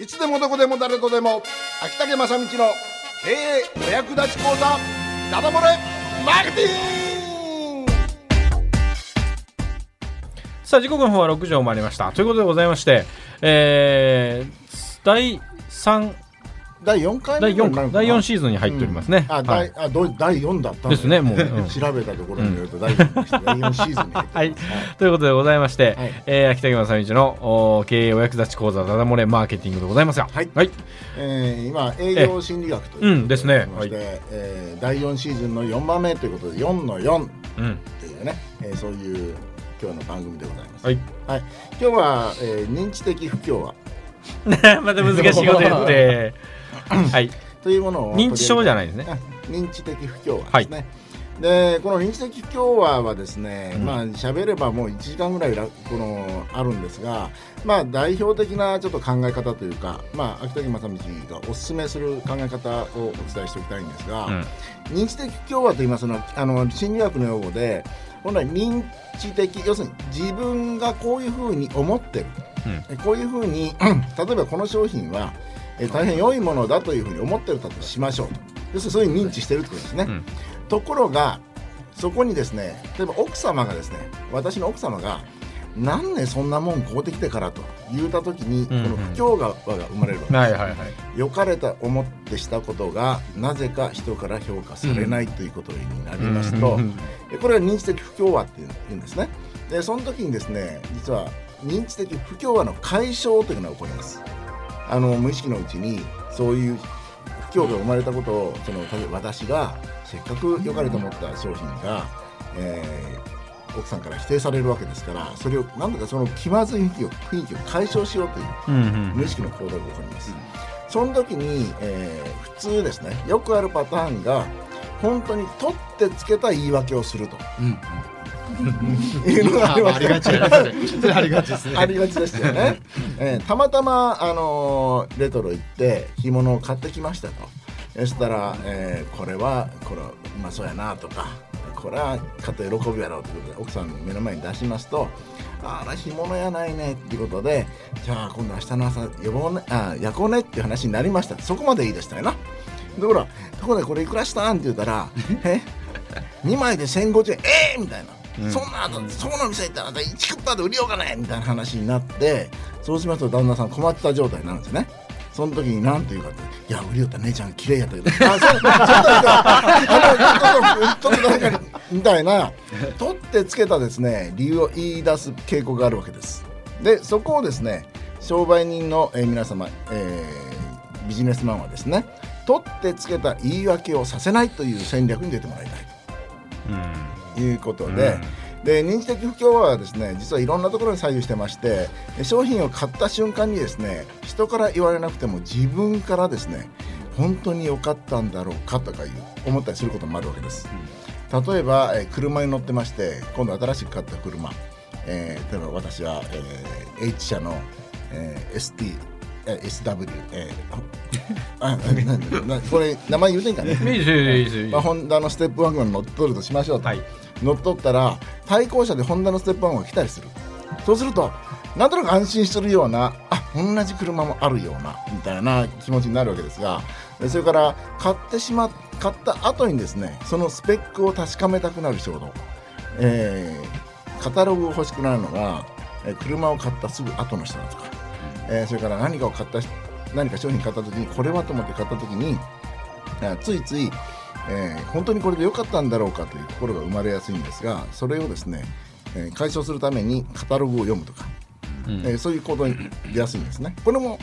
いつでもどこでも誰とでも秋竹正道の経営お役立ち講座ダダ漏れマーケティング。さあ時刻の方は6時を回りました。ということでございまして、えー、第3第4回第4目になるのかな？第4シーズンに入っておりますね、あ、は第い、あどう第4だったんだですねもう。うん。調べたところによると第4でした、第4シーズンに入ってます。はい。ということでございまして、はい。えー秋竹正道のお経営お役立ち講座ダダ漏れマーケティングでございますがはい。はい、えー今営業心理学といううんですねまして、えー第4シーズンの4番目ということで4の4っうん。ていうね、えーそういう今日の番組でございます、はい。はい、今日は、えー認知的不協和。また難しいこと言ってはい。というものを認知症じゃないですね。認知的不協和ですね、でこの認知的不協和はですね、うんまあ喋ればもう1時間ぐらいらこのあるんですがまあ代表的なちょっと考え方というかまあ秋竹正道がお勧めする考え方をお伝えしておきたいんですが、うん。認知的不協和と言いますのはあの心理学の用語で本来認知的要するに自分がこういうふうに思ってる、えこういうふうに 例えばこの商品はえ大変良いものだというふうに思ってるだとしましょう要するにそういう認知してるってことですね、うん。ところがそこにですね例えば奥様がですね私の奥様がなんでそんなもん買うてきてからと言うた時に、この不協和が生まれるわけです。はいはいはい。良かれと思ってしたことがなぜか人から評価されないということになりますと、うんでこれは認知的不協和っていうんですね。でその時にですね実は認知的不協和の解消というのが起こりますあの無意識のうちにそういう不協和が生まれたことをその例えば私がせっかく良かれと思った商品が、えー奥さんから否定されるわけですからそれを何とかその気まずい雰囲気を雰囲気を解消しようといううんうん無意識の行動が起こります、その時に、えー普通ですねよくあるパターンが本当に取ってつけた言い訳をすると いうのがあります。ありがち ありがちですね。ありがちですよね、えーたまたま、あのーレトロ行って干物を買ってきましたと。そしたら、えーこれはこれうまそうやなとかこれは買って喜ぶやろうということで奥さんの目の前に出しますとあら干物やないねっていうことでじゃあ今度明日の朝呼ぼうねあ焼こうねっていう話になりました。そこまでいいでしたよな。ところがところでこれいくらしたんって言ったら え？2枚で1050円えー、みたいな、そんな後そこの店行ったら1クッパーで売りようかねみたいな話になってそうしますと旦那さん困った状態になるんですね。その時に何て言うかって「いや売りよった姉ちゃん綺麗やったけど。あそうちょっとあのちょっとちょっと誰かに」みたいな取ってつけたですね理由を言い出す傾向があるわけです。でそこをですね商売人の、えー皆様、えービジネスマンはですね取ってつけた言い訳をさせないという戦略に出てもらいたいということで、で認知的不協和はですね実はいろんなところに左右してまして商品を買った瞬間にですね人から言われなくても自分からですね本当に良かったんだろうかとかいう思ったりすることもあるわけです。例えば、えー車に乗ってまして今度新しく買った車、えー例えば私は、えー H 社の、えー ST えー SW、えー これ名前言うてんかねまあ、ホンダのステップワゴンに乗っ取るとしましょうと、はい乗っ取ったら対向車でホンダのステップワンが来たりする。そうするとなんとなく安心するようなあ同じ車もあるようなみたいな気持ちになるわけですがでそれから買ってしまっ買った後にですねそのスペックを確かめたくなる衝動、えーカタログが欲しくなるのが、え車を買ったすぐ後の人だとか、えーそれから何かを買った何か商品買った時にこれはと思って買った時にあついつい、えー本当にこれで良かったんだろうかという心が生まれやすいんですがそれをですね、えー解消するためにカタログを読むとか、うん。えーそういう行動に出やすいんですね。これも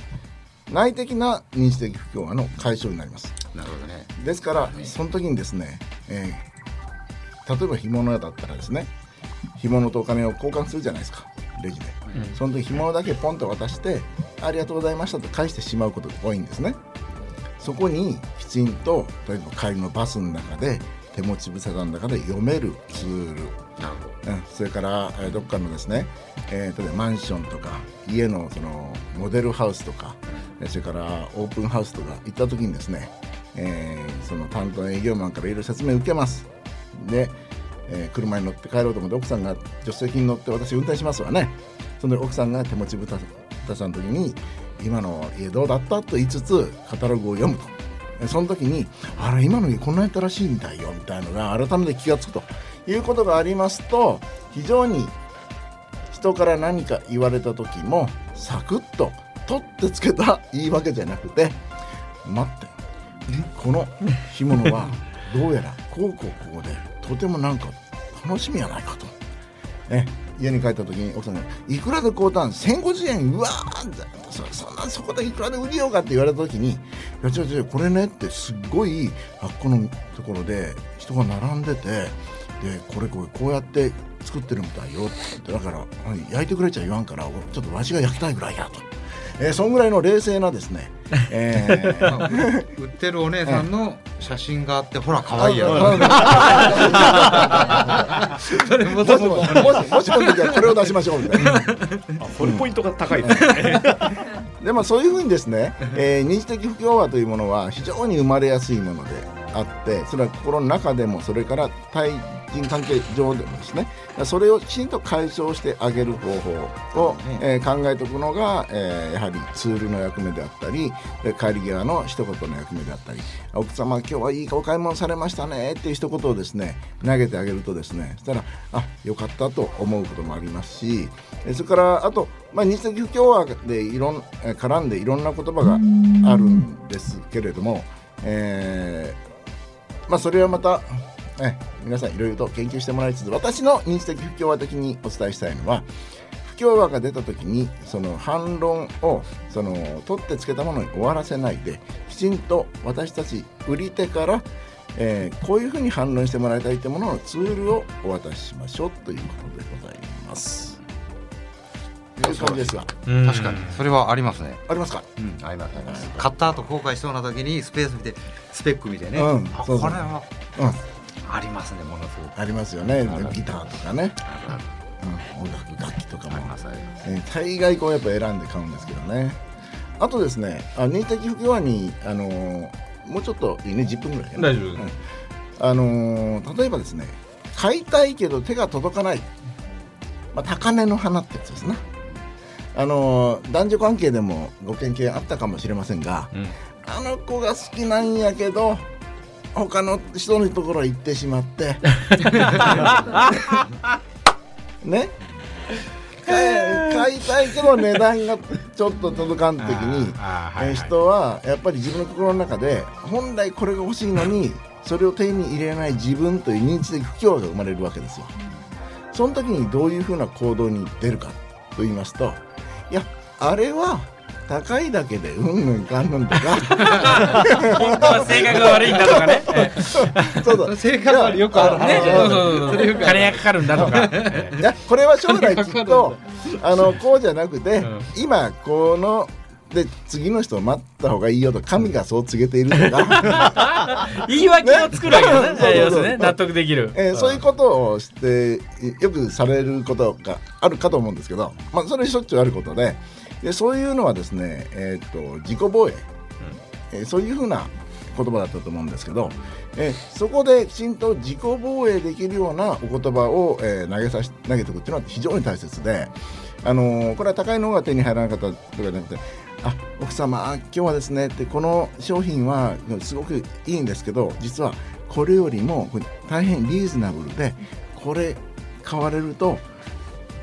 内的な認知的不協和の解消になります。なるほどね。ですからその時にですね、えー例えば干物屋だったらですね干物とお金を交換するじゃないですか。レジで、その時干物だけポンと渡してありがとうございましたと返してしまうことが多いんですねそこにきちんと例えば帰りのバスの中で手持ち無沙汰の中で読めるツール。うん。それから、えーどっかのですね、えー例えばマンションとか家のそのモデルハウスとか、えーそれからオープンハウスとか行った時にですね、えーその担当の営業マンからいろいろ説明を受けます。で、えー車に乗って帰ろうと思って奥さんが助手席に乗って私運転しますわね。その時奥さんが手持ちぶたたさん時に、今の家どうだったと言いつつカタログを読むとその時にあれ今の家こんなやったらしいみたいよみたいなのが改めて気が付くということがありますと非常に人から何か言われた時もサクッと取ってつけた言い訳じゃなくて待ってこの干物はどうやらこうこうこうでとてもなんか楽しみやないかと。ね、家に帰った時に奥さんが「いくらで買うたん？1050円。うわー。そそんなそこでいくらで売りようか」って言われた時に「いや違う違う。これね」ってすっごいあこのところで人が並んでてでこれこれこうやって作ってるみたいよってだから焼いてくれちゃ言わんからちょっとわしが焼きたいぐらいやと。えー、そんぐらいの冷静なですね、えー、売ってるお姉さんの写真があって、ほら可愛いやろ。それもしもしもしこの時はこれを出しましょうみたいな。あこれポイントが高いですね でまあそういうふうにですね、えー、認知的不協和というものは非常に生まれやすいものであってそれは心の中でもそれから対人関係上でもですねそれをきちんと解消してあげる方法を、えー、考えておくのが、えー、やはりツールの役目であったり帰り際の一言の役目であったり奥様今日はいいお買い物されましたねっていう一言をですね投げてあげるとですねそしたらあよかったと思うこともありますしそれからあと、まあ、日的不協和でいろん絡んでいろんな言葉があるんですけれども、えーまあ、それはまたえ皆さんいろいろと研究してもらいつつ私の認知的不協和的にお伝えしたいのは不協和が出た時にその反論をその取ってつけたものに終わらせないできちんと私たち売り手から、えー、こういうふうに反論してもらいたいというもののツールをお渡ししましょうということでございます。という感じですが。確かに。それはありますね。ありますか？うん、あります。あります。買った後後悔しそうな時にスペース見てスペック見てね。うん。あそうそう。これはうんありますねものすごく。ありますよねるギターとかね、音楽楽器とかも。えー大概こうやっぱ選んで買うんですけどね。あとですねあ認的不協和に、あのーもうちょっといいね？10分ぐらい大丈夫あのー例えばですね買いたいけど手が届かない、まあ、高嶺の花ってやつですねあのー男女関係でもご経験あったかもしれませんがうん。あの子が好きなんやけど他の人のところへ行ってしまって。ね？買い買いたいけど値段がちょっと届かん時に人はやっぱり自分の心の中で本来これが欲しいのにそれを手に入れない自分という認知的不協和が生まれるわけですよ。その時にどういうふうな行動に出るかと言いますといやあれは高いだけでうんぬんかんぬんとか。本当は性格が悪いんだとかね。えそうそう 性格はよくあるね話そうそうそう金がかかるんだとか。えいやこれは将来きっとあのこうじゃなくて、うん。今こので次の人を待った方がいいよと神がそう告げているとか、言い訳を作るわけですね。納得できる。えーそういうことをしてよくされることがあるかと思うんですけど、まあ、それしょっちゅうあることででそういうのはですね、えー、と自己防衛、えーそういうふうな言葉だったと思うんですけど、えーそこできちんと自己防衛できるようなお言葉を、えー投げさし投げておくっていうのは非常に大切で、あのーこれは高いのが手に入らなかったとかじゃなくてあ奥様あ今日はですねってこの商品はすごくいいんですけど実はこれよりも大変リーズナブルでこれ買われると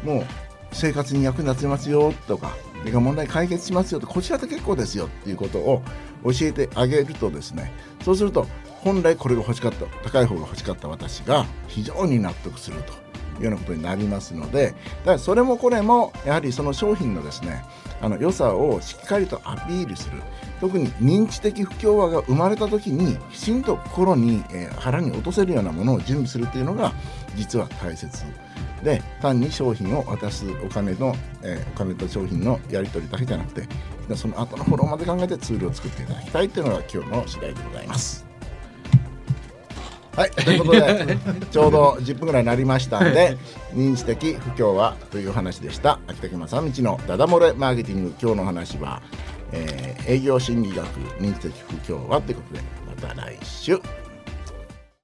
もう生活に役に立ちますよとかそれから問題解決しますよとこちらで結構ですよっていうことを教えてあげるとですねそうすると本来これが欲しかった高い方が欲しかった私が非常に納得するというようなことになりますのでだからそれもこれもやはりその商品のですねあの良さをしっかりとアピールする。特に認知的不協和が生まれた時にきちんと心に、えー腹に落とせるようなものを準備するというのが実は大切。で単に商品を渡すお金の、えーお金と商品のやり取りだけじゃなくてその後のフォローまで考えてツールを作っていただきたいというのが今日の次第でございます。はい、ということで ちょうど10分ぐらいになりましたんで認知的不協和という話でした秋田県正道のダダ漏れマーケティング今日の話は、えー営業心理学認知的不協和ということでまた来週。